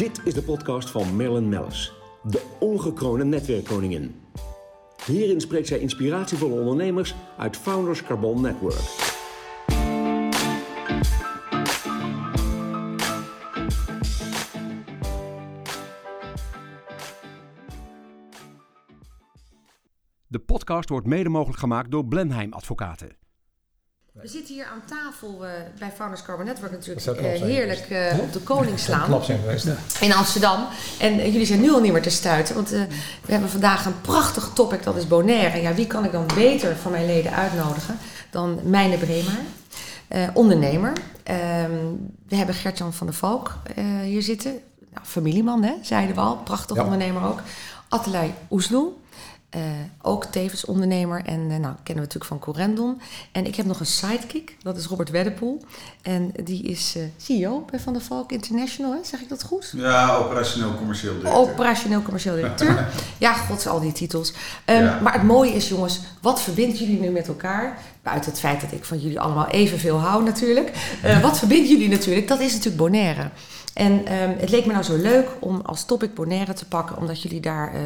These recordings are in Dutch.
Dit is de podcast van Marilyn Mellis, de ongekroonde netwerkkoningin. Hierin spreekt zij inspiratievolle ondernemers uit Founders Carbon Network. De podcast wordt mede mogelijk gemaakt door Blenheim Advocaten. We zitten hier aan tafel uh, bij Founders Carbon Network natuurlijk uh, zijn heerlijk uh, op de Koningslaan Klap zijn geweest. in Amsterdam. En jullie zijn nu al niet meer te stuiten, want we hebben vandaag een prachtig topic, dat is Bonaire. En ja, wie kan ik dan beter van mijn leden uitnodigen dan Mijne Bremer, ondernemer. Ehm, we hebben Gertjan van der Valk hier zitten, nou, familieman hè, zeiden we al, prachtig Ja. ondernemer ook. Attelij Oesloe, uh, ook tevens ondernemer en uh, nou, kennen we natuurlijk van Corendon. En ik heb nog een sidekick, dat is Robert Weddepoel. En die is uh, CEO bij Van der Valk International, hè? zeg ik dat goed? Ja, operationeel commercieel directeur. Operationeel commercieel directeur. ja, gods, al die titels. Um, ja. Maar het mooie is, jongens, wat verbindt jullie nu met elkaar? Buiten het feit dat ik van jullie allemaal evenveel hou natuurlijk. Wat verbindt jullie natuurlijk? Dat is natuurlijk Bonaire. En um, het leek me nou zo leuk om als topic Bonaire te pakken, omdat jullie daar uh,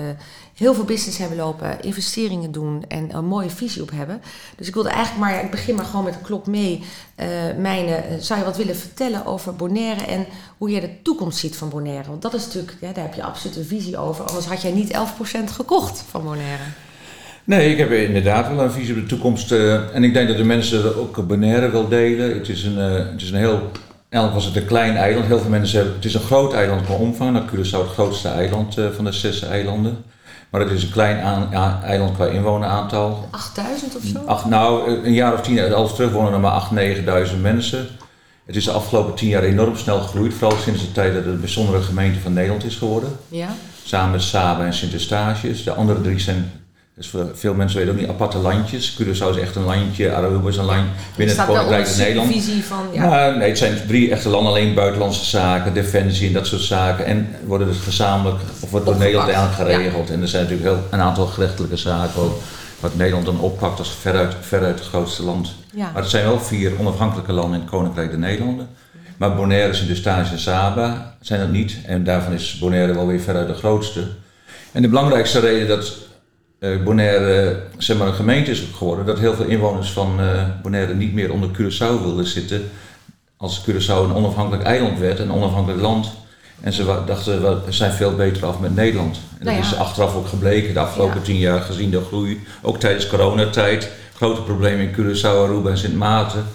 heel veel business hebben lopen, investeringen doen en een mooie visie op hebben. Dus ik wilde eigenlijk maar, ja, ik begin maar gewoon met de klok mee. Uh, mijne, zou je wat willen vertellen over Bonaire en hoe jij de toekomst ziet van Bonaire? Want dat is natuurlijk, daar heb je absoluut een visie over, anders had jij niet 11% gekocht van Bonaire. Nee, ik heb inderdaad wel een visie op de toekomst. En ik denk dat de mensen ook Bonaire wil delen. Het is een, het is een heel Eigenlijk was het een klein eiland. Heel veel mensen hebben, het is een groot eiland qua omvang. Nou, Curaçao het grootste eiland uh, van de zes eilanden. Maar het is een klein aan, eiland qua inwoneraantal. 8000 of zo? Ach, nou, een jaar of tien, alles terug wonen er maar 8.000, 9.000 mensen. Het is de afgelopen tien jaar enorm snel gegroeid. Vooral sinds de tijd dat het een bijzondere gemeente van Nederland is geworden. Ja. Samen met Saba en Sint-Eustatius. De andere drie zijn dus voor veel mensen weten ook niet aparte landjes. Curaçao is echt een landje, Aruba is een land binnen het Koninkrijk van Nederland. visie van, ja. Maar nee, het zijn drie echte landen, alleen buitenlandse zaken, defensie en dat soort zaken. En worden dus gezamenlijk, of wordt door Nederland eigenlijk geregeld. Ja. En er zijn natuurlijk heel, een aantal gerechtelijke zaken ook, wat Nederland dan oppakt als veruit, veruit het grootste land. Ja. Maar het zijn wel vier onafhankelijke landen in het Koninkrijk der Nederlanden. Maar Bonaire, Sint-Eustatius en Saba zijn dat niet. En daarvan is Bonaire wel weer veruit de grootste. En de belangrijkste reden dat Bonaire zeg maar, een gemeente is geworden, dat heel veel inwoners van uh, Bonaire niet meer onder Curaçao wilden zitten. Als Curaçao een onafhankelijk eiland werd, een onafhankelijk land. En ze dachten, we zijn veel beter af met Nederland. En nou dat ja. is achteraf ook gebleken, de afgelopen ja. tien jaar gezien de groei. Ook tijdens coronatijd, grote problemen in Curaçao, Aruba en Sint Maarten.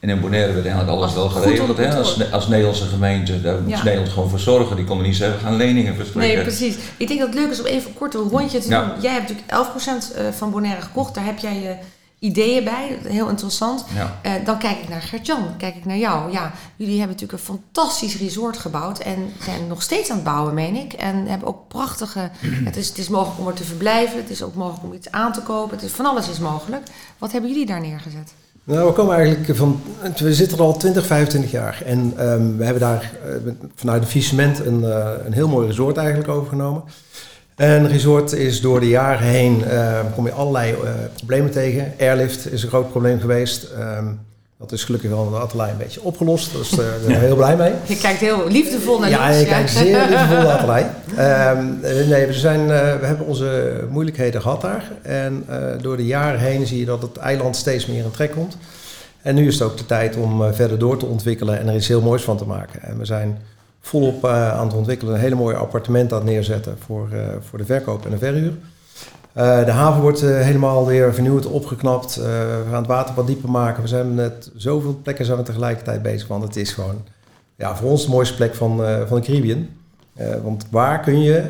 En in Bonaire werd eigenlijk alles wel geregeld. Hè? Als, als Nederlandse gemeente, daar moest ja. Nederland gewoon voor zorgen. Die konden niet zeggen, gaan leningen verstrekken. Nee, precies. Ik denk dat het leuk is om even kort een rondje te ja. doen. Jij hebt natuurlijk 11% van Bonaire gekocht. Daar heb jij je ideeën bij. Heel interessant. Ja. Uh, dan kijk ik naar Gert-Jan, dan kijk ik naar jou. Ja, jullie hebben natuurlijk een fantastisch resort gebouwd. En zijn nog steeds aan het bouwen, meen ik. En hebben ook prachtige... het, is, het is mogelijk om er te verblijven. Het is ook mogelijk om iets aan te kopen. Het is, van alles is mogelijk. Wat hebben jullie daar neergezet? Nou, we komen eigenlijk van. We zitten er al 20, 25 jaar. En um, we hebben daar uh, vanuit de Visement een, uh, een heel mooi resort eigenlijk overgenomen. En resort is door de jaren heen. Uh, kom je allerlei problemen tegen. Airlift is een groot probleem geweest. Um, dat is gelukkig wel in de atelier een beetje opgelost. Daar zijn we heel blij mee. Je kijkt heel liefdevol naar Ja, ons, ik kijk zeer liefdevol naar de atelier. Um, nee, we, zijn, uh, we hebben onze moeilijkheden gehad daar. En uh, door de jaren heen zie je dat het eiland steeds meer in trek komt. En nu is het ook de tijd om uh, verder door te ontwikkelen en er iets heel moois van te maken. En we zijn volop aan het ontwikkelen, een hele mooie appartement aan het neerzetten voor, voor de verkoop en de verhuur. Uh, de haven wordt uh, helemaal weer vernieuwd, opgeknapt. Uh, we gaan het water wat dieper maken. We zijn met zoveel plekken zijn we tegelijkertijd bezig. Want het is gewoon ja, voor ons de mooiste plek van, van de Caribbean. want waar kun je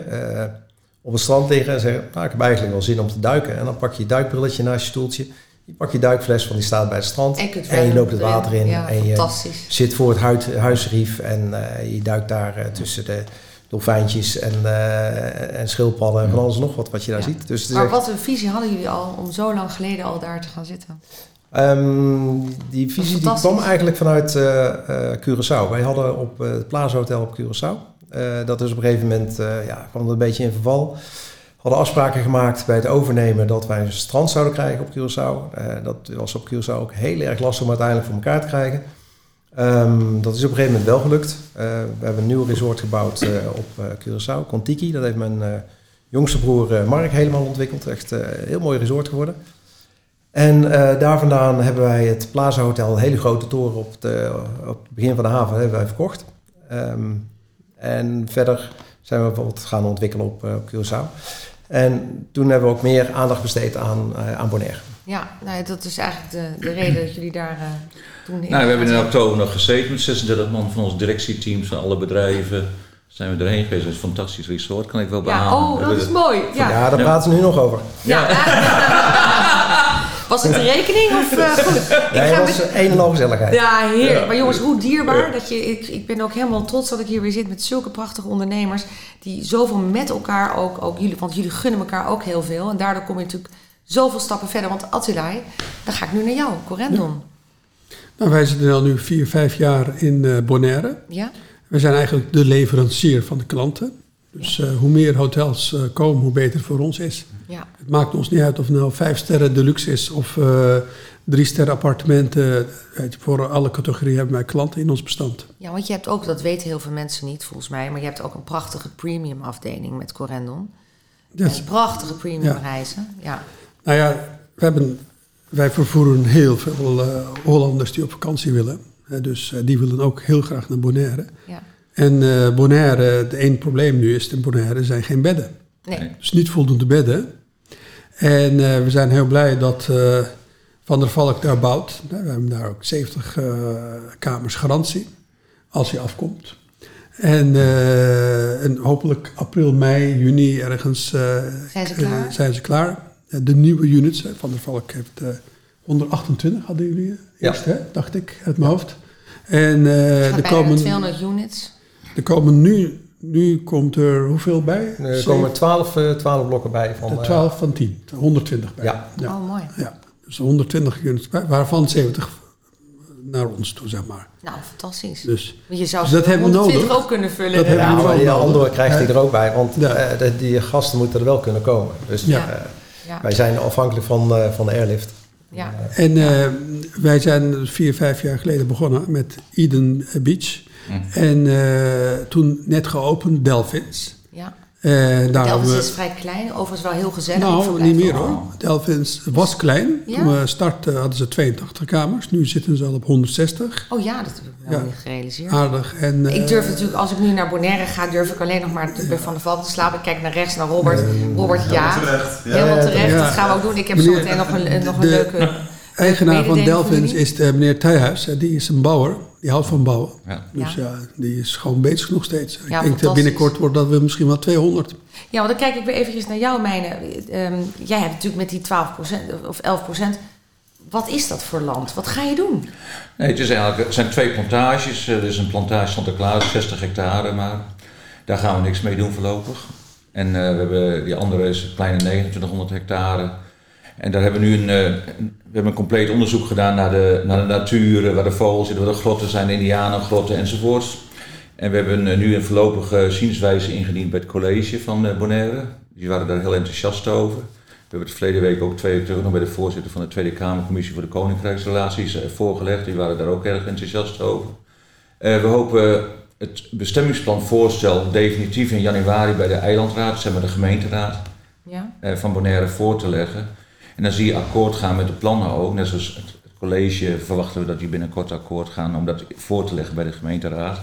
op het strand liggen en zeggen... Nou, ik heb eigenlijk wel zin om te duiken. En dan pak je je duikbrilletje naast je stoeltje. Je pakt je duikfles, want die staat bij het strand. En, en je loopt het water in. Ja, en je zit voor het huid, huisrief. En je duikt daar tussen de dolfijntjes en, uh, en schildpadden en van alles nog wat wat je daar ja. ziet. Dus maar wat een visie hadden jullie al om zo lang geleden al daar te gaan zitten? Um, die visie die kwam eigenlijk vanuit uh, uh, Curaçao. Wij hadden op het Plaza Hotel op Curaçao. dat is op een gegeven moment, ja, kwam het een beetje in verval. Hadden afspraken gemaakt bij het overnemen dat wij een strand zouden krijgen op Curaçao. dat was op Curaçao ook heel erg lastig om uiteindelijk voor elkaar te krijgen. Ehm, dat is op een gegeven moment wel gelukt. Eh, we hebben een nieuw resort gebouwd uh, op uh, Curaçao, Contiki. Dat heeft mijn jongste broer Mark helemaal ontwikkeld. Echt een heel mooi resort geworden. En daar vandaan hebben wij het Plaza Hotel, een hele grote toren op, de, op het begin van de haven, hebben wij verkocht. Um, en verder zijn we bijvoorbeeld gaan ontwikkelen op, op Curaçao. En toen hebben we ook meer aandacht besteed aan, aan Bonaire. Ja, nou, dat is eigenlijk de, de reden dat jullie daar toen... Nou, we hebben in oktober nog gezeten met 36 man van ons directieteam van alle bedrijven. Zijn we erheen geweest. Het is een fantastisch resort, kan ik wel behalen. Ja, oh, dat is mooi. Ja, ja daar praten ze nu nog over. Ja. Was het een rekening of uh, goed? Nee, het was een al gezelligheid. Ja, heerlijk. Maar jongens, hoe dierbaar dat je... Ik, ik ben ook helemaal trots dat ik hier weer zit met zulke prachtige ondernemers... die zoveel met elkaar ook, ook jullie... Want jullie gunnen elkaar ook heel veel. En daardoor kom je natuurlijk zoveel stappen verder. Want Attilai, dan ga ik nu naar jou, Corendon. Nou, wij zitten al nu vier, vijf jaar in uh, Bonaire. Ja. We zijn eigenlijk de leverancier van de klanten. Dus uh, hoe meer hotels uh, komen, hoe beter voor ons is. Ja. Het maakt ons niet uit of het nou vijf sterren deluxe is of drie sterren appartementen. Voor alle categorieën hebben wij klanten in ons bestand. Ja, want je hebt ook, dat weten heel veel mensen niet volgens mij, maar je hebt ook een prachtige premium afdeling met Corendon. Yes. prachtige premium reizen. Ja. Nou ja, we hebben, wij vervoeren heel veel uh, Hollanders die op vakantie willen. dus uh, die willen ook heel graag naar Bonaire. Ja. En uh, Bonaire, het één probleem nu is, in Bonaire zijn geen bedden. Nee. Dus niet voldoende bedden. En we zijn heel blij dat Van der Valk daar bouwt. We hebben daar ook 70 kamers garantie, als hij afkomt. En, en, hopelijk april, mei, juni ergens zijn, ze klaar? zijn ze klaar de nieuwe units. Van der Valk heeft 128 hadden jullie eerst, hè, dacht ik, uit mijn hoofd. En uh, er komen 200 units. Er komen nu, nu komt er hoeveel bij? Er komen 12, uh, 12 blokken bij. Van, de 12 van 10, 120 bij. Ja. ja. Oh, mooi. Ja, dus 120 units bij, waarvan 70 naar ons toe, zeg maar. Nou, fantastisch. Dus, je zou dus dat hebben we nodig. ook kunnen vullen. Dat hebben we ja, maar Andor krijgt hij er ook bij, want ja. uh, die gasten moeten er wel kunnen komen. Dus ja. Uh, ja. Wij zijn afhankelijk van, uh, van de airlift. Ja. En uh, wij zijn vier, vijf jaar geleden begonnen met Eden Beach. Mm. En uh, toen net geopend Delphins. Uh, daar Delphins we, is vrij klein, overigens wel heel gezellig. Nou, niet meer hoor. Delphins was klein. Ja? Toen we startten hadden ze 82 kamers. Nu zitten ze al op 160. Oh ja, dat heb ik wel ja. niet gerealiseerd. Aardig. En, ik durf natuurlijk, als ik nu naar Bonaire ga, durf ik alleen nog maar bij Van der Valk te slapen. Ik kijk naar rechts, naar Robert. Robert, ja. Terecht. Ja. Helemaal terecht. Dat gaan we ook doen. Ik heb meneer, zometeen nog een, nog een de, leuke... eigenaar van Delphins is de, meneer Thijhuis. Die is een bouwer. Die houdt van bouwen. Ja. Dus ja. die is gewoon bezig nog steeds. Ja, ik denk dat binnenkort wordt dat we misschien wel 200. Ja, want dan kijk ik weer eventjes naar jou, Mijne. Um, jij hebt natuurlijk met die 12% of 11%. Wat is dat voor land? Wat ga je doen? Nee, het, is eigenlijk, het zijn twee plantages. Er is een plantage Santa Clara, 60 hectare, maar daar gaan we niks mee doen voorlopig. En uh, we hebben, die andere is een kleine 2900 hectare. En daar hebben we nu een, uh, we hebben een compleet onderzoek gedaan naar de, naar de natuur, waar de vogels zitten, waar de grotten zijn, de indianengrotten enzovoorts. En we hebben uh, nu een voorlopige zienswijze ingediend bij het college van Bonaire. Die waren daar heel enthousiast over. We hebben het verleden week ook twee weken terug nog bij de voorzitter van de Tweede Kamercommissie voor de Koninkrijksrelaties voorgelegd. Die waren daar ook erg enthousiast over. Uh, we hopen het bestemmingsplanvoorstel definitief in januari bij de eilandraad, zeg maar de gemeenteraad ja. uh, van Bonaire voor te leggen. En dan zie je akkoord gaan met de plannen ook. Net zoals het college verwachten we dat die binnenkort akkoord gaan om dat voor te leggen bij de gemeenteraad.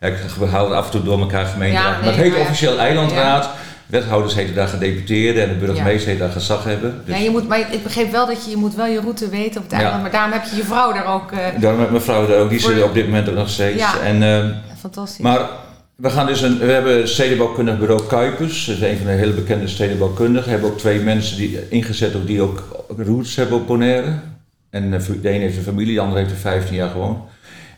Ja, we houden af en toe door elkaar gemeenteraad. Ja, nee, maar het heet maar officieel eilandraad. Wethouders heten daar gedeputeerden en de burgemeester heet daar gezag hebben. Dus Ja, je moet, maar ik begreep wel dat je, je moet wel je route weten op het eiland. Maar daarom heb je je vrouw daar ook... eh, Daarom met mevrouw daar ook, die zit op dit moment ook nog steeds. Ja. En, ehm, fantastisch. maar we, gaan dus een, we hebben stedenbouwkundig bureau Kuipers, dat is een van de hele bekende stedenbouwkundigen. We hebben ook twee mensen die ingezet ook, die ook roots hebben op Bonaire. En eh, de ene heeft een familie, de andere heeft er 15 jaar gewoond.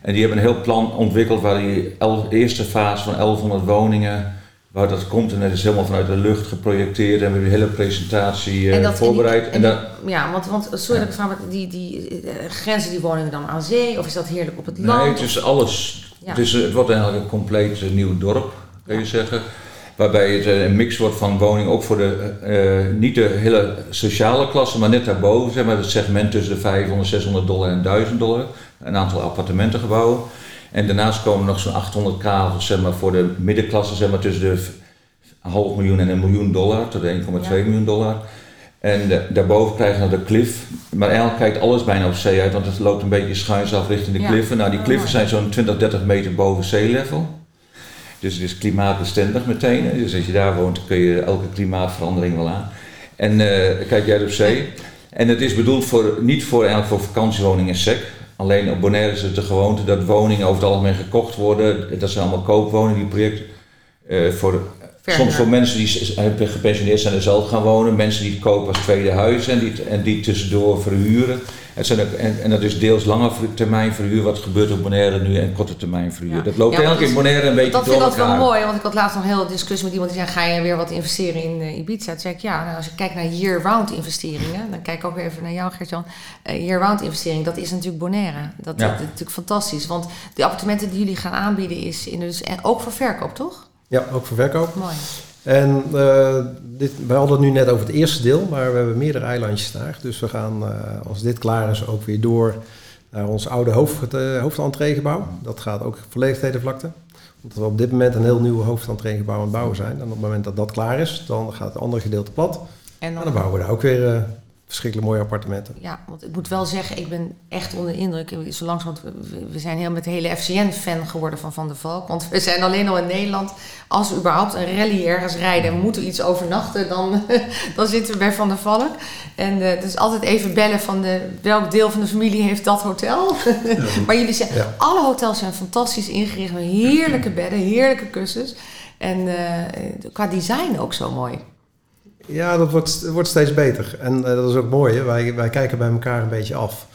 En die hebben een heel plan ontwikkeld waar die eerste fase van 1100 woningen, waar dat komt en dat is helemaal vanuit de lucht geprojecteerd en we hebben de hele presentatie eh, dat- voorbereid. En En die, dan, ja, want, want sorry dat ik vraag, die, die eh, grenzen die woningen dan aan zee? Of is dat heerlijk op het land? Nee, het is alles. Ja. Het, is, het wordt eigenlijk een compleet eh, nieuw dorp, kun je zeggen. Waarbij het eh, een mix wordt van woningen, ook voor de, eh, eh, niet de hele sociale klasse, maar net daarboven, zeg maar, het segment tussen de 500, 600 dollar en 1000 dollar. een aantal appartementengebouwen. En daarnaast komen nog zo'n 800 kavels zeg maar, voor de middenklasse, zeg maar, tussen de half miljoen en een miljoen dollar, tot 1,2 Ja. miljoen dollar. En de- daarboven krijgen we de cliff. Maar eigenlijk kijkt alles bijna op zee uit, want het loopt een beetje schuins af richting de Ja. kliffen. Nou, die Oh, kliffen zijn zo'n 20, 30 meter boven zeelevel. Dus het is klimaatbestendig meteen. Dus als je daar woont, kun je elke klimaatverandering wel aan. En eh, kijk jij op zee. En het is bedoeld voor, niet voor, eigenlijk voor vakantiewoningen sec. Alleen op Bonaire is het de gewoonte dat woningen over het algemeen gekocht worden. Dat zijn allemaal koopwoningen, die projecten. Eh, voor, Soms voor mensen die gepensioneerd zijn en zelf gaan wonen. Mensen die het kopen als tweede huis en die, en die tussendoor verhuren. Het zijn ook, en, en dat is deels lange termijn verhuur. Wat gebeurt op Bonaire nu en korte termijn verhuur. Ja. Dat loopt Ja, eigenlijk in dat- Bonaire een beetje Dat door vind ik altijd wel mooi, want ik had laatst nog een hele discussie met iemand die zei: Ga je weer wat investeren in eh, Ibiza? Toen zei ik ja, nou, als je kijkt naar year-round investeringen, dan kijk ik ook weer even naar jou, Gert-Jan. Eh, year-round investering, dat is natuurlijk Bonaire. Dat, Ja. dat is natuurlijk fantastisch, want de appartementen die jullie gaan aanbieden, is in dus, en ook voor verkoop, toch? Ja, ook voor verkoop. Mooi. En eh, dit, wij hadden het nu net over het eerste deel, maar we hebben meerdere eilandjes daar. Dus we gaan, eh, als dit klaar is, ook weer door naar ons oude hoofd, uh, hoofdentreegebouw. Dat gaat ook volledig tegen de vlakte. Omdat we op dit moment een heel nieuw hoofdentreegebouw aan het bouwen zijn. En op het moment dat dat klaar is, dan gaat het andere gedeelte plat. En En dan, dan bouwen we daar ook weer verschrikkelijk mooie appartementen. ja, want ik moet wel zeggen, ik ben echt onder de indruk. Zo langzamerhand, we, zijn heel met de hele FCN-fan geworden van Van der Valk. Want we zijn alleen al in Nederland, als we überhaupt een rally ergens rijden en we moeten iets overnachten, dan, dan zitten we bij Van der Valk. En eh, het is altijd even bellen van de, welk deel van de familie heeft dat hotel. maar jullie zeggen, Ja. alle hotels zijn fantastisch ingericht met heerlijke bedden, heerlijke kussens. En eh, qua design ook zo mooi. Ja, dat wordt, wordt steeds beter. En eh, dat is ook mooi. Hè? Wij, wij kijken bij elkaar een beetje af.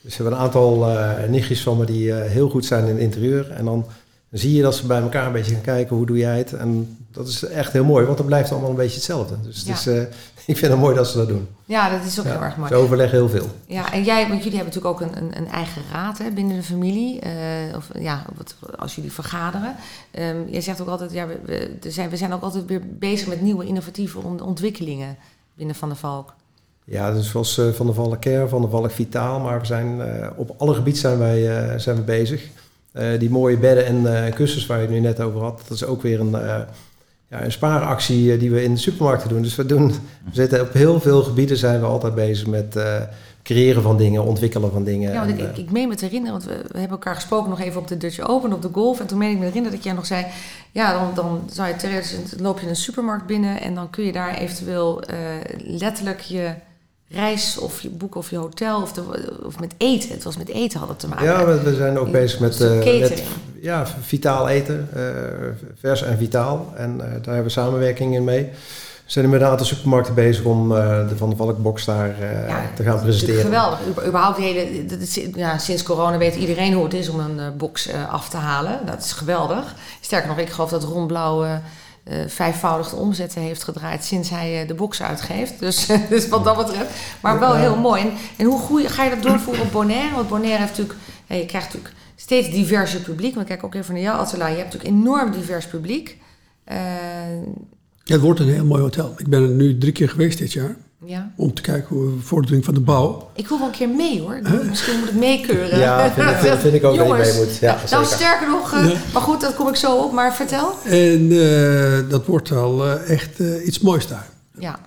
Dus we hebben een aantal eh nichtjes van me die eh, heel goed zijn in het interieur. En dan zie je dat ze bij elkaar een beetje gaan kijken, hoe doe jij het? En dat is echt heel mooi, want dan blijft het allemaal een beetje hetzelfde. Dus het Ja. is, eh, ik vind het mooi dat ze dat doen. Ja, dat is ook Ja, heel erg mooi. Ze overleggen heel veel. Ja, en jij, want jullie hebben natuurlijk ook een, een, een eigen raad hè, binnen de familie. eh, of ja, wat, als jullie vergaderen. Ehm jij zegt ook altijd, ja, we, we, zijn, we zijn ook altijd weer bezig met nieuwe innovatieve on- ontwikkelingen binnen Van der Valk. Ja, dus zoals eh, Van de Valk Care, Van de Valk Vitaal. Maar we zijn, op alle gebieden zijn wij zijn we bezig. Die mooie bedden en kussens waar je het nu net over had. Dat is ook weer een, ja, een spaaractie eh, die we in de supermarkten doen. Dus we, doen, we zitten op heel veel gebieden zijn we altijd bezig met eh, creëren van dingen, ontwikkelen van dingen. Ja, want ik, En, ik, eh, ik meen me te herinneren, want we, we hebben elkaar gesproken nog even op de Dutch Open, op de golf. En toen meen ik me herinneren dat jij nog zei, ja, dan, dan zou je loop je een supermarkt binnen en dan kun je daar eventueel letterlijk je reis of je boek of je hotel of, de, of met eten. Het was met eten hadden te maken. ja, we, we zijn ook bezig met, catering. ja, vitaal eten, eh, vers en vitaal. En eh, daar hebben we samenwerking in mee. We zijn met een aantal supermarkten bezig om de Van de Valkbox daar Ja, te gaan presenteren. geweldig. Überhaupt de hele, dat is- ja, sinds corona weet iedereen hoe het is om een box af te halen. Dat is geweldig. Sterker nog, ik geloof dat Ron Blauw eh, vijfvoudig de omzetten heeft gedraaid sinds hij eh, de box uitgeeft. Dus, dus wat dat betreft. Maar wel heel mooi. En, en hoe groei, ga je dat doorvoeren op Bonaire? Want Bonaire heeft natuurlijk, je krijgt natuurlijk steeds diverser publiek. Maar kijk ook even naar jou, Attila. Je hebt natuurlijk enorm divers publiek. Eh, Ja, het wordt een heel mooi hotel. Ik ben er nu drie keer geweest dit jaar. Ja. Om te kijken hoe de vordering van de bouw. Ik wil wel een keer mee hoor. Misschien moet ik meekeuren. Ja, vind, ik- vind, vind ik ook dat je Jongens, mee moet. Ja, Nou, zeker. sterker nog, eh, Ja. maar goed, dat kom ik zo op. Maar vertel. En eh, dat wordt wel eh, echt eh, iets moois daar. Ja,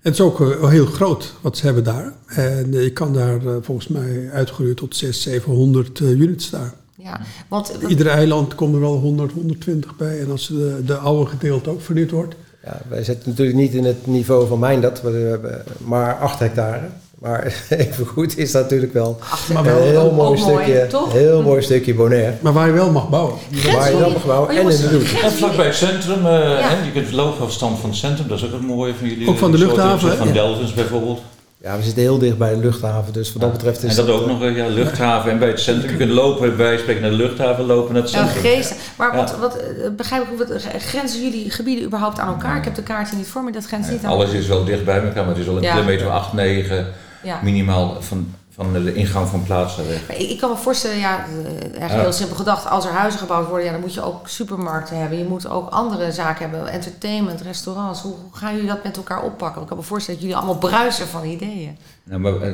Het is ook heel groot wat ze hebben daar. En eh, je kan daar volgens mij uitgroeien tot 600, 700 eh, units daar. ja. Want Ieder eiland komt er wel 100, 120 bij. En als de, de oude gedeelte ook vernieuwd wordt. Ja, wij zitten natuurlijk niet in het niveau van Mijndad, we hebben maar 8 hectare. Maar even goed is dat natuurlijk wel Maar een wel heel mooi mooi, stukje, toch? heel mooi stukje Bonaire. Maar waar je wel mag bouwen. Waar je dan mag bouwen en in de doet. En vlakbij het centrum, eh, hè, je kunt loopafstand van het centrum, dat is ook het mooie van jullie. Ook van de Een soort- luchthaven, een Van? Delvens bijvoorbeeld. Ja, we zitten heel dicht bij de luchthaven, dus wat dat betreft is en dat ook nog, eh, ja, luchthaven en bij het centrum. Je kunt lopen, bij spreken naar de luchthaven, lopen naar het Ja, centrum. geest. Maar Ja. wat, wat eh, begrijp ik, wat, grenzen jullie gebieden überhaupt aan elkaar? Ik heb de kaartje niet voor me, dat grenst niet aan Alles is wel dicht bij elkaar, maar het is wel een Ja. kilometer of 8, 9 Ja. minimaal van, van de ingang van plaatsen weg. Ik, ik kan me voorstellen, ja, eh, eigenlijk Ja. heel simpel gedacht, als er huizen gebouwd worden, ja, dan moet je ook supermarkten hebben. Je moet ook andere zaken hebben, entertainment, restaurants. Hoe, hoe gaan jullie dat met elkaar oppakken? Ik kan me voorstellen dat jullie allemaal bruisen van ideeën. Nou, maar, eh,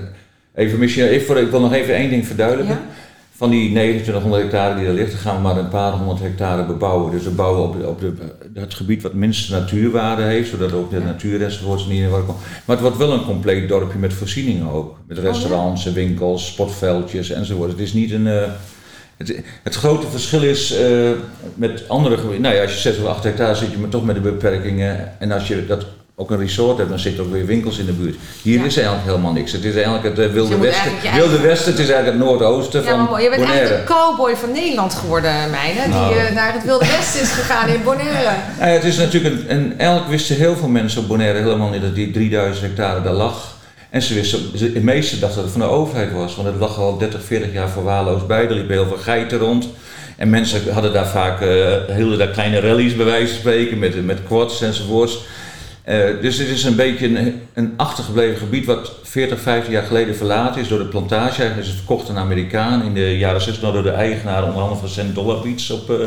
even misschien, even, ik wil nog even één ding verduidelijken. Ja? Van die 2900 hectare die er ligt, gaan we maar een paar honderd hectare bebouwen. Dus we bouwen op, de, op de, het gebied wat minste natuurwaarde heeft, zodat ook de natuur enzovoorts niet in de war komt. Maar het wordt wel een compleet dorpje met voorzieningen ook. Met restaurants, winkels, sportveldjes enzovoort. Het is niet een... Uh, het, het, grote verschil is uh, met andere gebieden. Nou ja, als je 6 of 8 hectare zit je maar toch met de beperkingen. En als je dat ook een resort hebt, dan zitten ook weer winkels in de buurt. Hier Ja. is eigenlijk helemaal niks. Het is eigenlijk het eh, Wilde Westen. eigenlijk Wilde eigen- Westen, het is eigenlijk het Noordoosten Ja, van maar mooi. je bent Bonaire. eigenlijk de cowboy van Nederland geworden, Mijne. Nou. Die eh, naar het Wilde Westen is gegaan in Bonaire. Nou ja, het is natuurlijk een, en eigenlijk wisten heel veel mensen op Bonaire helemaal niet dat die 3000 hectare daar lag. En ze wisten, de meesten dachten dat het van de overheid was, want het lag al 30, 40 jaar verwaarloosd bij. Er liepen heel veel geiten rond. En mensen hadden daar vaak, eh hielden daar kleine rallies bij wijze van spreken, met, met quads enzovoorts. Eh, dus het is een beetje een, een achtergebleven gebied wat 40, 50 jaar geleden verlaten is door de plantage. Is het verkocht aan Amerikaan in de jaren 60 door de eigenaar onder andere van Cent Dollar Beach op eh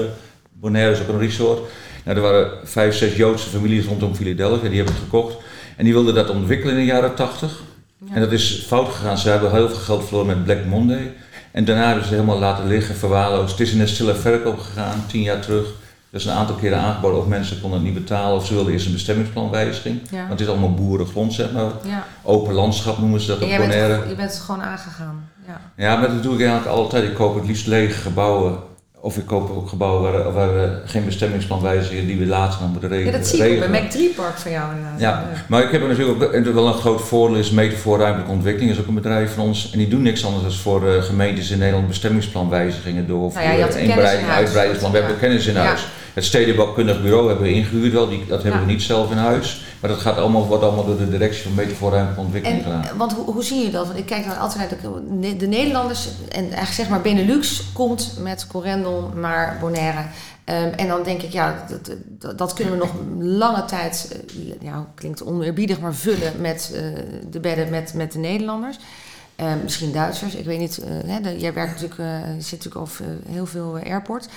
Bonaire, is ook een resort. Nou, er waren vijf, zes Joodse families rondom Philadelphia, die hebben het gekocht. En die wilden dat ontwikkelen in de jaren 80. En dat is fout gegaan. Ze hebben heel veel geld verloren met Black Monday. En daarna hebben ze het helemaal laten liggen, verwaarloosd. Het is in een stille verkoop gegaan, tien jaar terug. Dat is een aantal keren aangeboden of mensen konden het niet betalen of ze wilden eerst een bestemmingsplanwijziging. Ja. Want het is allemaal boerengrond, zeg maar. Ja. Open landschap noemen ze dat op bent, Bonaire. je bent het gewoon aangegaan. Ja. Ja, maar dat doe ik eigenlijk altijd. Ik koop het liefst lege gebouwen. Of ik koop ook gebouwen waar, waar we geen bestemmingsplan wijzigen die we later nog moeten ja, regelen. dat zie ik ook bij. Mac 3 Park van jou inderdaad. Ja, maar ik heb er natuurlijk ook wel een groot voordeel is Meten voor Ruimtelijke Ontwikkeling is ook een bedrijf van ons en die doen niks anders dan voor eh, gemeentes in Nederland bestemmingsplanwijzigingen door Nou ja, je had huis. uitbreidingsplan. We Ja. hebben kennis in Ja. Het stedenbouwkundig bureau hebben we ingehuurd wel, die, dat hebben Ja. we niet zelf in huis. Maar dat gaat allemaal, wordt allemaal door de directie van Ruimtelijke Ontwikkeling gedaan. want hoe, hoe zie je dat? Want ik kijk dan altijd naar de, de Nederlanders en eigenlijk zeg maar Benelux komt met Corendon naar Bonaire. Ehm, en dan denk ik, ja, dat, dat, dat kunnen we nog lange tijd, eh, ja, klinkt oneerbiedig, maar vullen met eh, de bedden met, met de Nederlanders. Ehm, misschien Duitsers, ik weet niet. eh, hè, de- jij werkt natuurlijk, zit natuurlijk over heel veel airport.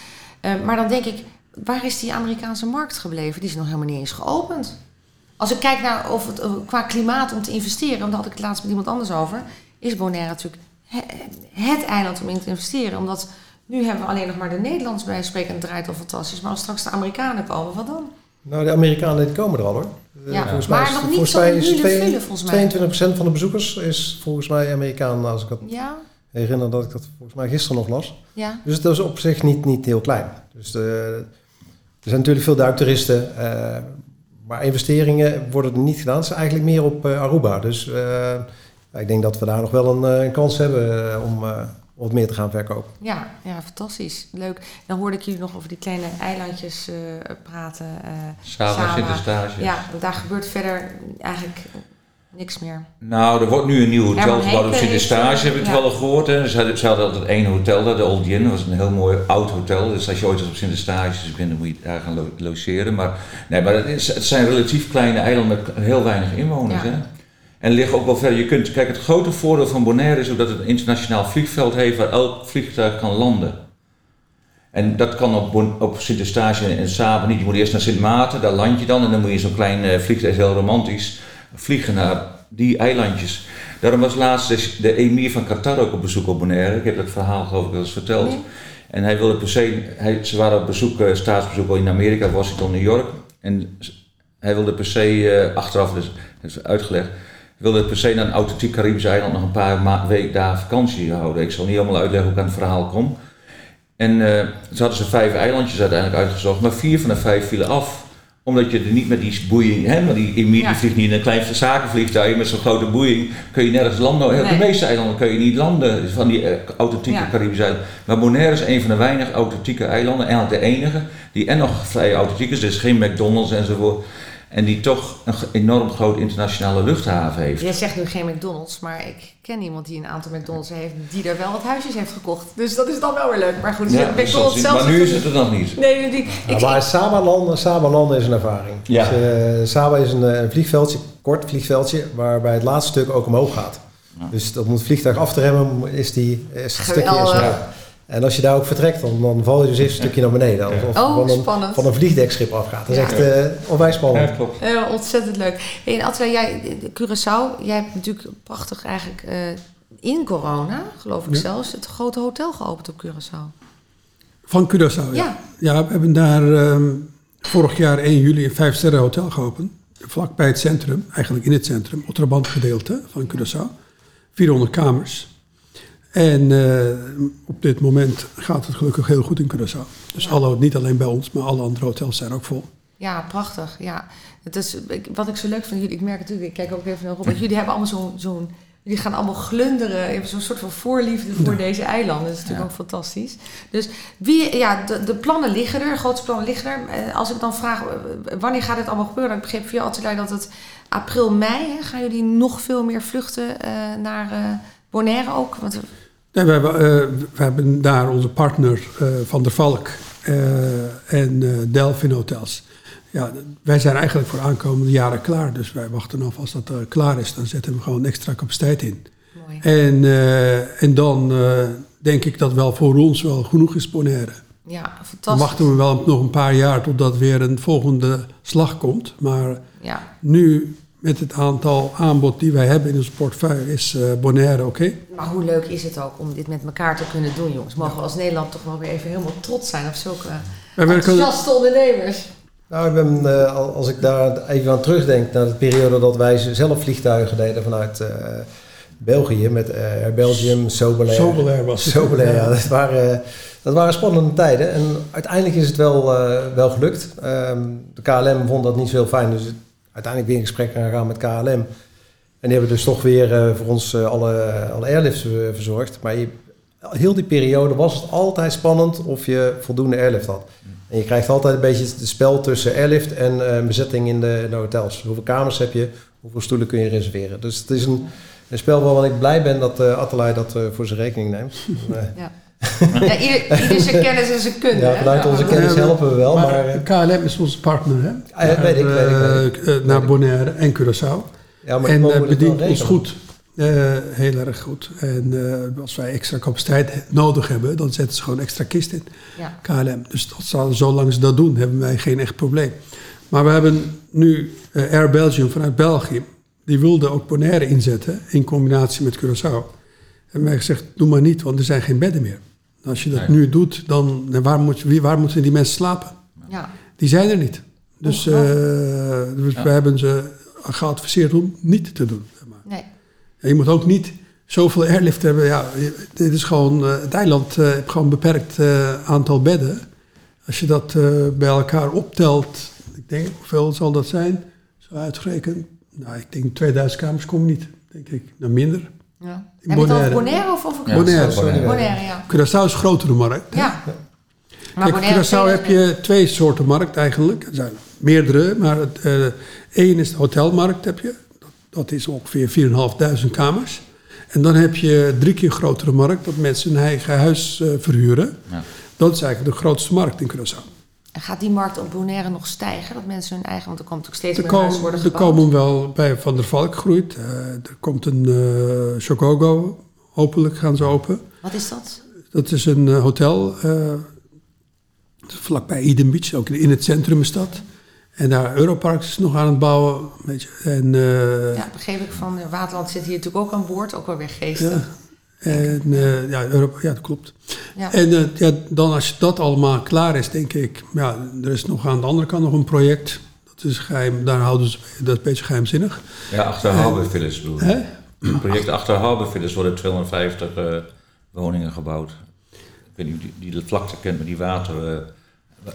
Ehm, maar dan denk ik, waar is die Amerikaanse markt gebleven? Die is nog helemaal niet eens geopend. Als ik kijk naar of het eh, qua klimaat om te investeren, want daar had ik het laatst met iemand anders over, is Bonaire natuurlijk he- het eiland om in te investeren. Omdat nu hebben we alleen nog maar de Nederlands bij spreken en het draait al fantastisch. Maar als straks de Amerikanen komen, wat dan? Nou, de Amerikanen die komen er al hoor. Eh, Ja, volgens maar mij is- nog niet volgens tot mij is hele twee- vullen, volgens mij. 22% van de bezoekers is volgens mij Amerikaan, als ik dat Ja, herinner dat ik dat volgens mij gisteren nog las. ja. Dus dat is op zich niet, niet heel klein. Dus de, er zijn natuurlijk veel duiktoeristen, eh, maar investeringen worden er niet gedaan. Het is eigenlijk meer op eh, Aruba. Dus eh, ik denk dat we daar nog wel een, een kans hebben om eh, wat meer te gaan verkopen. Ja, ja, fantastisch. Leuk. Dan hoorde ik jullie nog over die kleine eilandjes eh, praten. eh Saba Saba. zit in stage. ja, daar gebeurt verder eigenlijk niks meer. Nou, er wordt nu een nieuw hotel gebouwd op Sint-Eustatius, heeft, heb ik ja. wel gehoord. Hè. Ze, hadden, ze hadden altijd één hotel daar, de Old Inn. Dat was een heel mooi oud hotel. Dus als je ooit eens op Sint-Eustatius bent, dan moet je daar gaan lo- logeren. Maar, nee, maar het, is, het zijn relatief kleine eilanden met heel weinig inwoners. Ja. Hè. En liggen ook wel verder. Je kunt, kijk, het grote voordeel van Bonaire is ook dat het een internationaal vliegveld heeft waar elk vliegtuig kan landen. En dat kan op, Bon- op Sint-Eustatius en Saba niet. Je moet eerst naar Sint Maarten, daar land je dan. En dan moet je zo'n klein eh, vliegtuig, heel romantisch, vliegen naar die eilandjes. Daarom was laatst de, emir van Qatar ook op bezoek op Bonaire. Ik heb dat verhaal geloof ik wel eens verteld. Nee. En hij wilde per se, hij, ze waren op bezoek, eh, staatsbezoek al in Amerika, Washington, New York. En hij wilde per se, eh, achteraf dus, is uitgelegd, wilde per se naar een authentiek Caribisch eiland nog een paar week daar vakantie houden. Ik zal niet helemaal uitleggen hoe ik aan het verhaal kom. En eh ze hadden ze vijf eilandjes uiteindelijk uitgezocht, maar vier van de vijf vielen af. Omdat je er niet met die boeiing, hè, maar die Ja. die vliegt niet in een klein zakenvliegtuig met zo'n grote boeiing, kun je nergens landen. Nee. De meeste eilanden kun je niet landen van die eh, authentieke Ja. Caribische eilanden. Maar Bonaire is een van de weinige authentieke eilanden, eigenlijk de enige, die en nog vrij authentiek is, dus geen McDonald's enzovoort. En die toch een enorm groot internationale luchthaven heeft. Jij zegt nu geen McDonald's, maar ik ken iemand die een aantal McDonald's heeft, die daar wel wat huisjes heeft gekocht. Dus dat is dan wel weer leuk. Maar goed, Ja, McDonald's dat is- zelf. maar nu is het er nog niet. Nee, die, Ja, ik, maar Saba-landen Saba is een ervaring. Ja. Dus, eh, Saba is een, eh, een vliegveldje, kort vliegveldje, waarbij het laatste stuk ook omhoog gaat. Ja. Dus om het vliegtuig af te remmen is, die, is het stukje is. En als je daar ook vertrekt, dan, dan val je dus eerst een stukje naar beneden. Of, of Oh, van, een, spannend. van een vliegdekschip afgaat. Dat is Ja. echt eh onwijs spannend. klopt. Eh, ontzettend leuk. Hey, en Attila, jij, Curaçao, jij hebt natuurlijk prachtig eigenlijk eh, in corona, geloof ik zelfs, het grote hotel geopend op Curaçao. Van Curaçao, ja. Ja. Ja, we hebben daar ehm, vorig jaar 1 juli een vijf sterren hotel geopend. Vlakbij het centrum, eigenlijk in het centrum, Otterband gedeelte van Curaçao. 400 kamers. En eh, op dit moment gaat het gelukkig heel goed in Curaçao. Dus alle, niet alleen bij ons, maar alle andere hotels zijn ook vol. Ja, prachtig. Ja. Het is, ik- wat ik zo leuk vind, jullie, ik merk natuurlijk, ik kijk ook even naar Rob, want jullie hebben allemaal zo'n, zo'n jullie gaan allemaal glunderen, je hebt zo'n soort van voorliefde voor deze eilanden. Dat is natuurlijk ook fantastisch. Dus wie, ja, de, de plannen liggen er, de grootste plannen liggen er. Eh, Als ik dan vraag, eh, wanneer gaat dit allemaal gebeuren? Ik begreep via Atelier dat het april, mei, hè, gaan jullie nog veel meer vluchten naar eh, Bonaire ook? Want, Nee, we, hebben, eh, we hebben daar onze partner eh, Van der Valk eh, en Delphin Hotels. Ja, wij zijn eigenlijk voor aankomende jaren klaar. Dus wij wachten af als dat klaar is. Dan zetten we gewoon extra capaciteit in. mooi. En, en dan denk ik dat wel voor ons wel genoeg is Bonaire. Ja, Dan fantastisch. wachten we wel nog een paar jaar totdat weer een volgende slag komt. Maar Ja, nu, met het aantal aanbod die wij hebben in ons portefeuille, is eh, Bonaire oké. maar hoe leuk is het ook om dit met elkaar te kunnen doen, jongens? Mogen we als Nederland toch wel weer even helemaal trots zijn op zulke enthousiaste ondernemers? Nou, ik ben, eh, al- als ik daar even aan terugdenk naar de periode dat wij zelf vliegtuigen deden vanuit eh, België met eh, Air Belgium, Sobelair. Sobelair was het. Sobelair, ja. Dat waren, dat waren spannende tijden. En uiteindelijk is het wel, eh, wel gelukt. Ehm, de KLM vond dat niet zo heel fijn, dus uiteindelijk weer in gesprek gaan met KLM. En die hebben dus toch weer eh, voor ons eh, alle, alle airlifts verzorgd. Maar je, heel die periode was het altijd spannend of je voldoende airlift had. En je krijgt altijd een beetje het spel tussen airlift en eh, bezetting in de, in de hotels. Hoeveel kamers heb je, hoeveel stoelen kun je reserveren. Dus het is een, een spel waarvan ik blij ben dat uh, Atelier dat voor zijn rekening neemt. Ja. Ja, ieder, ieder zijn kennis en zijn kunde. ja, vanuit onze kennis helpen we wel, maar... Maar eh, KLM is onze partner, hè? Ah, ja, weet ik, weet ik, weet ik. Eh, naar Bonaire en Curaçao. ja, maar en iemand eh, bedient ons goed. Eh, heel erg goed. En eh, als wij extra capaciteit nodig hebben, dan zetten ze gewoon extra kist in. Ja. KLM. Dus dat zal, zolang ze dat doen, hebben wij geen echt probleem. Maar we hebben nu Air Belgium vanuit België. Die wilde ook Bonaire inzetten in combinatie met Curaçao. En wij gezegd, doe maar niet, want er zijn geen bedden meer. Als je dat Nee. nu doet, dan waar, moet, wie- waar moeten die mensen slapen? Ja. Die zijn er niet. Dus, eh, dus Ja. we hebben ze geadviseerd om niet te doen. zeg maar. Nee. En je moet ook niet zoveel airlift hebben. Ja, dit is gewoon, eh, het eiland eh, heeft gewoon een beperkt eh, aantal bedden. Als je dat eh, bij elkaar optelt, ik denk, hoeveel zal dat zijn? Zo uitgerekend. Nou, ik denk 2000 kamers komen niet, denk ik. Nou, minder. Ja. Heb je het over Bonaire. Of over Ja, Bonaire. Ja. Curaçao is een grotere markt. Ja. Maar Kijk, Bonaire Curaçao heb je twee soorten markt eigenlijk. Er zijn meerdere, maar het, eh, één is de hotelmarkt heb je. Dat, dat is ongeveer 4.500 kamers. En dan heb je drie keer grotere markt, dat mensen hun eigen huis eh, verhuren. Ja. Dat is eigenlijk de grootste markt in Curaçao. Gaat die markt op Bonaire nog stijgen? Dat mensen hun eigen... Want er komt ook steeds Er meer huizen komen, worden er gebouwd. komen wel bij Van der Valk groeit. Eh, er komt een eh Chocogo, hopelijk gaan ze open. Wat is dat? Dat is een eh, hotel eh, vlakbij Eden Beach, ook in het centrum is dat. En daar Europark is nog aan het bouwen. Weet je. En, Ja, begreep ik van... Waterland zit hier natuurlijk ook aan boord. Ook wel weer geestig. ja. En, eh, ja, Europa, ja, dat klopt. Ja. En eh, ja, dan als dat allemaal klaar is, denk ik... Ja, er is nog aan de andere kant nog een project. Dat is geheim, daar houden ze... Dat is een beetje geheimzinnig. Ja, achter Harbour Villas bedoel Hè? Het project achter worden 250 eh, woningen gebouwd. Ik weet niet die, die de vlakte kent, maar die water... eh,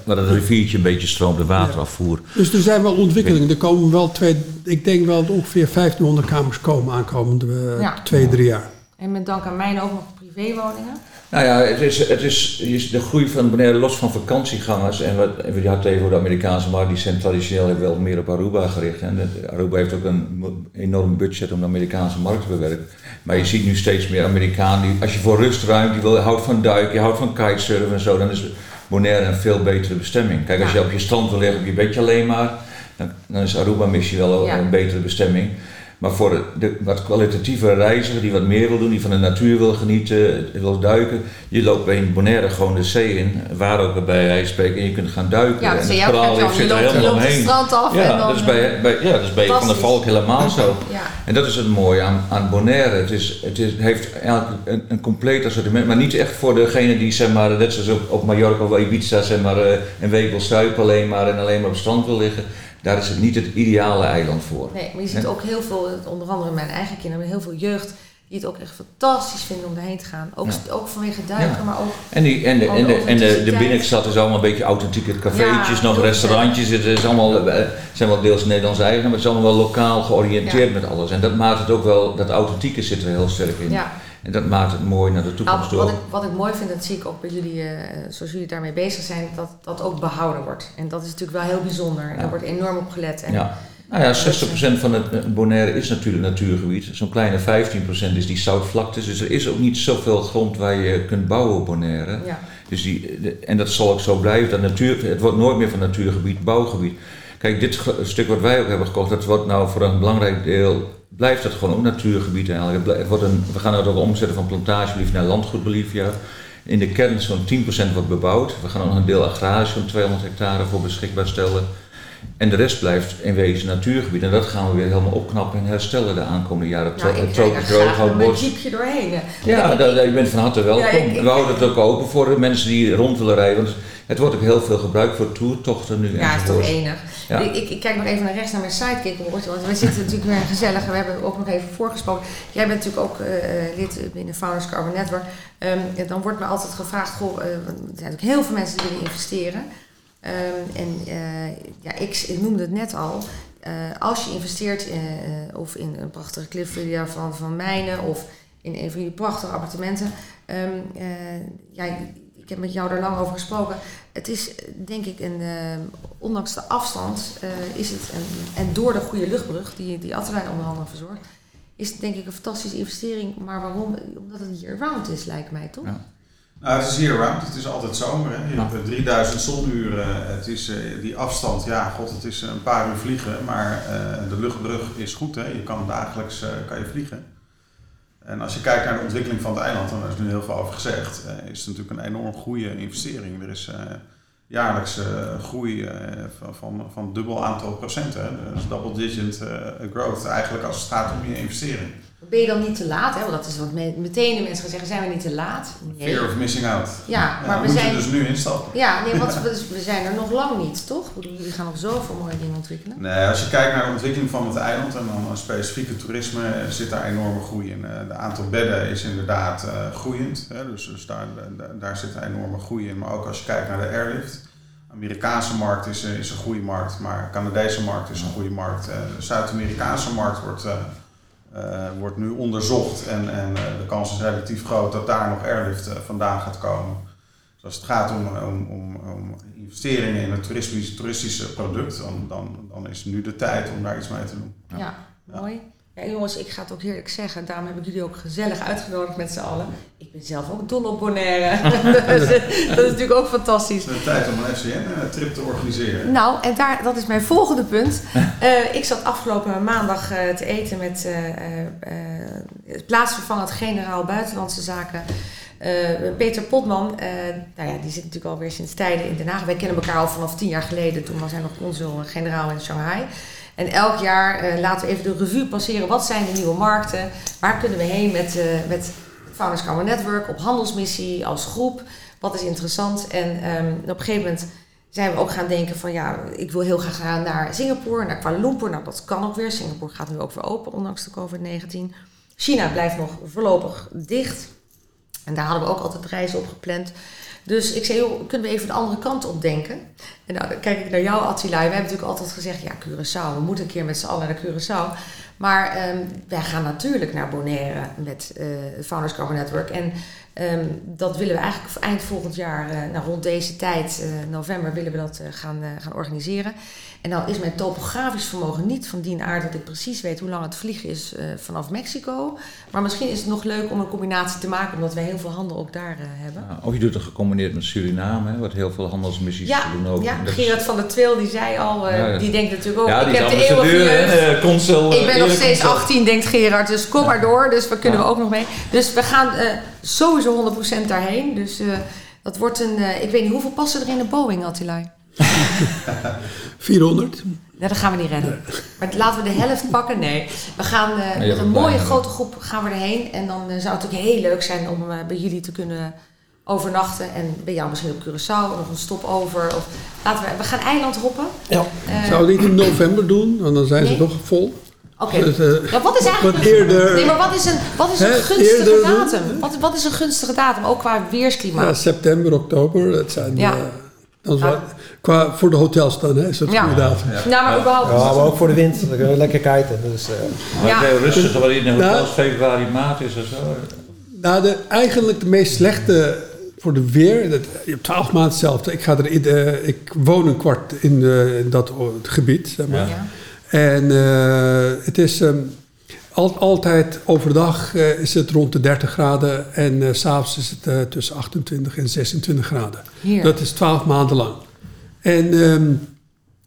waar het riviertje een beetje stroomt, de waterafvoer. Dus er zijn wel ontwikkelingen. Er komen wel twee... Ik denk wel dat ongeveer 1500 kamers komen aankomende eh, Ja. twee, drie jaar. En met dank aan mij ook nog privéwoningen. Nou ja, het is, het is, is de groei van Bonaire los van vakantiegangers. En wat, je had het even over de Amerikaanse markt, die zijn traditioneel hebben wel meer op Aruba gericht. En Aruba heeft ook een enorm budget om de Amerikaanse markt te bewerken. Maar je ziet nu steeds meer Amerikanen, die, als je voor rust ruimt, die wil, houdt van duiken, je houdt van kitesurfen en zo, dan is Bonaire een veel betere bestemming. Kijk, als je op je strand wil liggen op je bedje alleen maar, dan, dan is Aruba misschien wel Ja. een betere bestemming. Maar voor de, de wat kwalitatieve reiziger die wat meer wil doen, die van de natuur wil genieten, wil duiken. Je loopt bij Bonaire gewoon de zee in, waar ook bij hij spreken, en je kunt gaan duiken. Ja, en het Je er loopt, helemaal omheen. strand af en Ja, dan... dat is bij, bij, ja, dat is bij Van der fantastisch. Valk helemaal zo. Ja. En dat is het mooie aan, aan Bonaire. Het, is, het is, heeft eigenlijk een, een compleet assortiment, maar niet echt voor degene die, zeg maar, net zoals op, op Mallorca of Ibiza, zeg maar, eh, een week wil zuipen alleen maar en alleen maar op het strand wil liggen. Daar is het niet het ideale eiland voor. Nee, maar je ziet ook heel veel, onder andere mijn eigen kinderen, heel veel jeugd die het ook echt fantastisch vinden om daarheen te gaan. Ook, Ja. ook vanwege duiken, Ja. maar ook... En, die, en, de, en, de, en de, de binnenstad is allemaal een beetje authentieke cafeetjes, Ja, nog restaurantjes. Het is allemaal, eh, zijn wel deels Nederlands eigen, maar het is allemaal wel lokaal georiënteerd met alles. En dat maakt het ook wel, dat authentieke zit er heel sterk in. Ja, En dat maakt het mooi naar de Nou, toekomst wat, toe. ik, wat ik mooi vind, dat zie ik ook bij jullie, eh, zoals jullie daarmee bezig zijn, dat dat ook behouden wordt. En dat is natuurlijk wel heel bijzonder. En Ja. daar wordt enorm op gelet. En Ja. Nou ja, 60% van het eh, Bonaire is natuurlijk natuurgebied. Zo'n kleine 15% is die zoutvlaktes. Dus er is ook niet zoveel grond waar je kunt bouwen op Bonaire. ja. Dus die, de- en dat zal ook zo blijven. Dat natuur, het wordt nooit meer van natuurgebied bouwgebied. Kijk, dit stuk wat wij ook hebben gekocht, dat wordt nou voor een belangrijk deel, blijft dat gewoon ook natuurgebied. Het Het wordt een, we gaan het ook omzetten van plantagebelief naar landgoed Bolivia. In de kern zo'n 10% wordt bebouwd. We gaan ook nog een deel agrarisch van 200 hectare voor beschikbaar stellen. En de rest blijft in wezen natuurgebied. En dat gaan we weer helemaal opknappen en herstellen de aankomende jaren. Het Nou, ik tropisch er drooghoutbos. mijn jeepje doorheen. Ja, Ik- dat, je bent van harte welkom. Ja, ik- ik- we houden het ook open voor de mensen die rond willen rijden. Want het wordt ook heel veel gebruikt voor toertochten nu. Ja, is toch enig. Ik, ik, kijk nog even naar rechts naar mijn sidekick, want we zitten natuurlijk weer gezellig. We hebben ook nog even voorgesproken. Jij bent natuurlijk ook eh, eh, lid binnen Founders Carbon Network. Ehm, dan wordt me altijd gevraagd, goh, want er zijn natuurlijk heel veel mensen die willen investeren. Ehm, en ja, ik, noemde het net al. Als je investeert of in een prachtige cliffvilla van, van mijnen of in een van jullie prachtige appartementen. ehm, eh, ja, ik heb met jou daar lang over gesproken. Het is eh, denk ik een, eh, ondanks de afstand, eh, is het een, en door de goede luchtbrug die, die Atterlijn onder andere verzorgt, is het denk ik een fantastische investering. Maar waarom? Omdat het year round is, lijkt mij toch? Ja. Nou, het is hier round. Het is altijd zomer. Hè. Je Ja. hebt 3000 zonuren. Het is eh, die afstand. Ja, god, het is een paar uur vliegen. Maar eh, de luchtbrug is goed. Hè. Je kan dagelijks eh, kan je vliegen. En als je kijkt naar de ontwikkeling van het eiland, en daar is nu heel veel over gezegd, eh, is het natuurlijk een enorm goede investering. Er is eh jaarlijks eh, groei van, van, van dubbel aantal procenten. Dus double digit growth eigenlijk als het gaat om je investering. Ben je dan niet te laat? Hè? Want dat is wat me- meteen de mensen gaan zeggen, zijn we niet te laat? Nee. Fear of missing out. Ja, Ja, maar we moeten zijn... dus nu instappen. Ja, nee, want we, dus we zijn er nog lang niet, toch? Jullie gaan nog zoveel mooie dingen ontwikkelen. Nee, als je kijkt naar de ontwikkeling van het eiland en dan een specifieke toerisme, eh, zit daar enorme groei in. Het aantal bedden is inderdaad eh, groeiend, hè, dus, dus daar, daar, zit een enorme groei in. Maar ook als je kijkt naar de airlift, de Amerikaanse markt is, eh, is een groeimarkt, maar de Canadese markt is een groeimarkt. Eh, De Zuid-Amerikaanse markt wordt, eh, eh, wordt nu onderzocht en, en eh, de kans is relatief groot dat daar nog airlift eh, vandaan gaat komen. Dus als het gaat om, om, om, om investeringen in een toeristisch, toeristische product, dan, dan, dan is nu de tijd om daar iets mee te doen. Ja, Ja. mooi. Ja, jongens, ik ga het ook heerlijk zeggen. Daarom heb ik jullie ook gezellig uitgenodigd met z'n allen. Ik ben zelf ook dol op Bonaire. Dus, eh, dat is natuurlijk ook fantastisch. Het is de tijd om een FCN-trip te organiseren. Nou, en daar, dat is mijn volgende punt. Eh, ik zat afgelopen maandag eh, te eten met eh eh, eh, het plaatsvervangend generaal Buitenlandse Zaken. eh, Peter Potman, eh, nou ja, die zit natuurlijk alweer sinds tijden in Den Haag. Wij kennen elkaar al vanaf tien jaar geleden. Toen was hij nog consul-generaal in Shanghai. En elk jaar eh, laten we even de revue passeren. Wat zijn de nieuwe markten? Waar kunnen we heen met, eh met Founders Carbon Network op handelsmissie als groep? Wat is interessant? En ehm, op een gegeven moment zijn we ook gaan denken van ja, ik wil heel graag gaan naar Singapore, naar Kuala Lumpur. Nou, dat kan ook weer. Singapore gaat nu ook weer open, ondanks de COVID-19. China blijft nog voorlopig dicht. En daar hadden we ook altijd reizen op gepland. Dus ik zei, kunnen we even de andere kant op denken? En nou, dan kijk ik naar jou, Attila. Wij hebben natuurlijk altijd gezegd, ja, Curaçao. We moeten een keer met z'n allen naar Curaçao. Maar ehm, wij gaan natuurlijk naar Bonaire met eh Founders Carbon Network. En ehm, dat willen we eigenlijk eind volgend jaar, eh, nou, rond deze tijd, eh, november, willen we dat gaan, gaan organiseren. En nou is mijn topografisch vermogen niet van die aard dat ik precies weet hoe lang het vliegen is eh, vanaf Mexico. Maar misschien is het nog leuk om een combinatie te maken, omdat wij heel veel handel ook daar eh, hebben. Of je doet het gecombineerd met Suriname, hè, wat heel veel handelsmissies Ja, doen ook. ja is- Gerard van der Twil die zei al, eh, Ja, ja. die denkt natuurlijk ook, ja, ik heb de eeuwige consul. Ik ben nog steeds consul. 18, denkt Gerard, dus kom maar door. Dus we kunnen we ook nog mee. Dus we gaan sowieso 100% daarheen. Dus dat wordt een, ik weet niet hoeveel passen er in de Boeing, Attila? 400. Nee, dat gaan we niet redden. Maar laten we de helft pakken. Nee, we gaan eh, met een mooie grote groep gaan we erheen. En dan eh, zou het natuurlijk heel leuk zijn om eh, bij jullie te kunnen overnachten. En bij jou misschien op Curaçao nog een stop over. Of laten we, we gaan eiland hoppen. Ja. Zou het niet in november doen, want dan zijn Nee. ze toch vol. Oké. Dus, eh, Ja, wat is eigenlijk... wat eerder. Nee, maar wat is een, wat is een Hè, gunstige datum? Wat, wat is een gunstige datum? Ook qua weersklimaat. Ja, september, oktober, dat zijn... Ja. Dan is wel- qua, voor de hotels dan, hè, is dat Ja. goede datum. Nou, maar überhaupt... Ja, maar ook voor de wind. Dan kunnen we lekker kiten. Dus, eh, Maar Ja. rustig, waar in de Nou. hotels februari, maart is of zo. Nou, de, eigenlijk de meest slechte voor de weer, dat, je hebt twaalf maanden hetzelfde. Ik, ga er in, eh, ik woon een kwart in, de, in dat gebied, zeg maar. Ja. En eh, het is ehm, al, altijd overdag eh, is het rond de 30 graden en eh, s s'avonds is het eh, tussen 28 en 26 graden. Hier. Dat is 12 maanden lang. En ehm,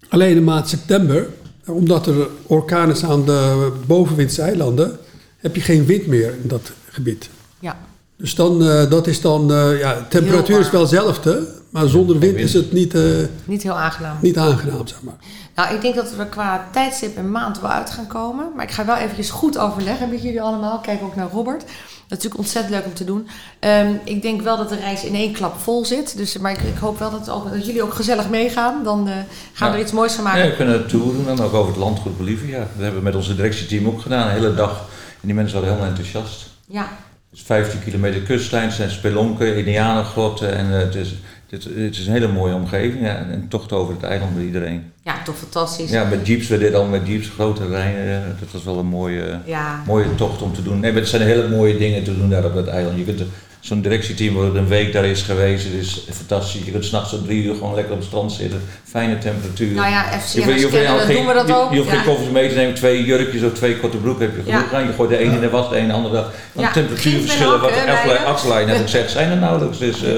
alleen de maand september, omdat er orkanen zijn aan de bovenwindse eilanden, heb je geen wind meer in dat gebied. Ja. Dus dan, eh, dat is dan, eh, ja, de temperatuur is wel hetzelfde, maar zonder wind is het niet, eh, Niet heel aangenaam. niet aangenaam, zeg maar. Nou, ik denk dat we qua tijdstip en maand wel uit gaan komen. Maar ik ga wel eventjes goed overleggen met jullie allemaal. Kijk ook naar Robert. Dat is natuurlijk ontzettend leuk om te doen. Ehm, ik denk wel dat de reis in één klap vol zit. Dus, maar ik, ik hoop wel dat, ook, dat jullie ook gezellig meegaan. Dan eh, gaan we er iets moois van maken. Ja, we kunnen een tour doen dan ook over het landgoed Bolivia. Dat hebben we met onze directieteam ook gedaan, een hele dag. En die mensen waren heel enthousiast. Ja, Het is 15 kilometer kustlijn, zijn spelonken, indianengrotten en eh, het, is, het, het is een hele mooie omgeving. Ja, en een tocht over het eiland met iedereen. ja toch fantastisch. Ja, met jeeps, we deden al met jeeps, grote rijden. eh, Dat was wel een mooie, Ja. mooie tocht om te doen. Nee, maar het zijn hele mooie dingen te doen daar op dat eiland. Je kunt Zo'n directieteam wat een week daar is geweest, het is fantastisch. Je kunt s'nachts om drie uur gewoon lekker op het strand zitten. Fijne temperatuur. Nou ja, Je FCM je kennen, dan geen- doen we dat je- ook. Je hoeft Ja. geen koffers mee te nemen, twee jurkjes of twee korte broeken heb je genoeg Ja. aan. Je gooit de ene in de was, de ene de andere. Want Ja, temperatuurverschillen, wat de afleiding net ook zegt, zijn er nauwelijks. Dus, eh,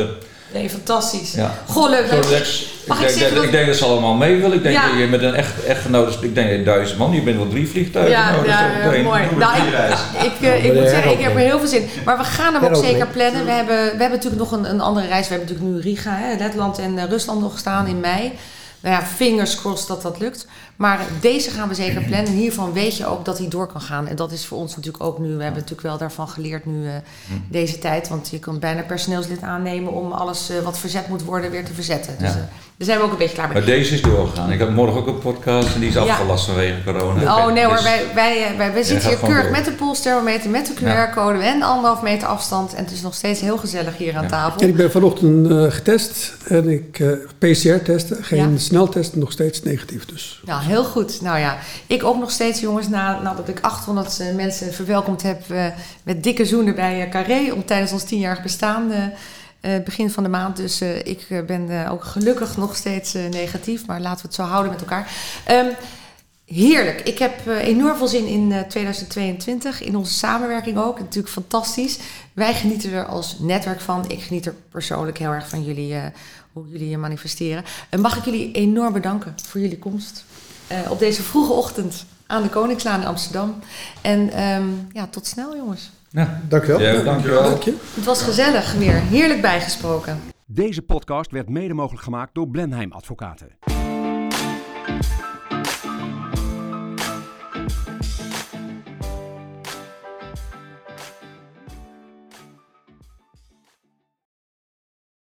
Nee, fantastisch. ja. Goh, leuk. Mag ik, ik denk, zeggen dat, dat- ik denk dat ze allemaal mee willen. Ik denk Ja. dat je met een echt, echtgenoot, ik denk dat je duizend man, je bent wel drie vliegtuigen. Ja, nou, ja, mooi. Nou, ik, ik, eh, moet zeggen, ik heb er heel veel zin in. Maar we gaan hem ook zeker plannen. We hebben, we hebben natuurlijk nog een, een andere reis. We hebben natuurlijk nu Riga, hè, Letland en eh, Rusland nog staan in mei. Nou ja, fingers crossed dat dat lukt. Maar deze gaan we zeker plannen. En hiervan weet je ook dat hij door kan gaan. En dat is voor ons natuurlijk ook nu. We hebben natuurlijk wel daarvan geleerd nu eh, deze tijd. Want je kan bijna personeelslid aannemen om alles eh, wat verzet moet worden weer te verzetten. Dus Ja. eh, daar zijn we ook een beetje klaar mee. Maar deze is doorgegaan. Ik heb morgen ook een podcast en die is Ja. afgelast vanwege corona. Oh nee hoor, Dus- wij, wij, wij, wij zitten hier keurig door. met de polsthermometer, met de Ja. QR-code en de anderhalf meter afstand. En het is nog steeds heel gezellig hier aan Ja. tafel. En ik ben vanochtend eh, getest en ik eh, PCR testen, geen Ja. sneltest, nog steeds negatief dus. Ja, heel goed. Nou ja, ik ook nog steeds jongens, na, nadat ik 800 eh, mensen verwelkomd heb eh, met dikke zoenen bij eh, Carré om tijdens ons tienjarig bestaan. begin van de maand. Dus ik ben ook gelukkig nog steeds negatief. Maar laten we het zo houden met elkaar. Ehm, heerlijk. Ik heb enorm veel zin in eh, 2022. In onze samenwerking ook. Natuurlijk fantastisch. Wij genieten er als netwerk van. Ik geniet er persoonlijk heel erg van jullie, hoe jullie je manifesteren. En mag ik jullie enorm bedanken voor jullie komst. Eh, op deze vroege ochtend aan de Koningslaan in Amsterdam. En ehm, ja, tot snel jongens. Ja, dankjewel. Ja, dankjewel. Het was gezellig weer. Heerlijk bijgesproken. Deze podcast werd mede mogelijk gemaakt door Blenheim Advocaten.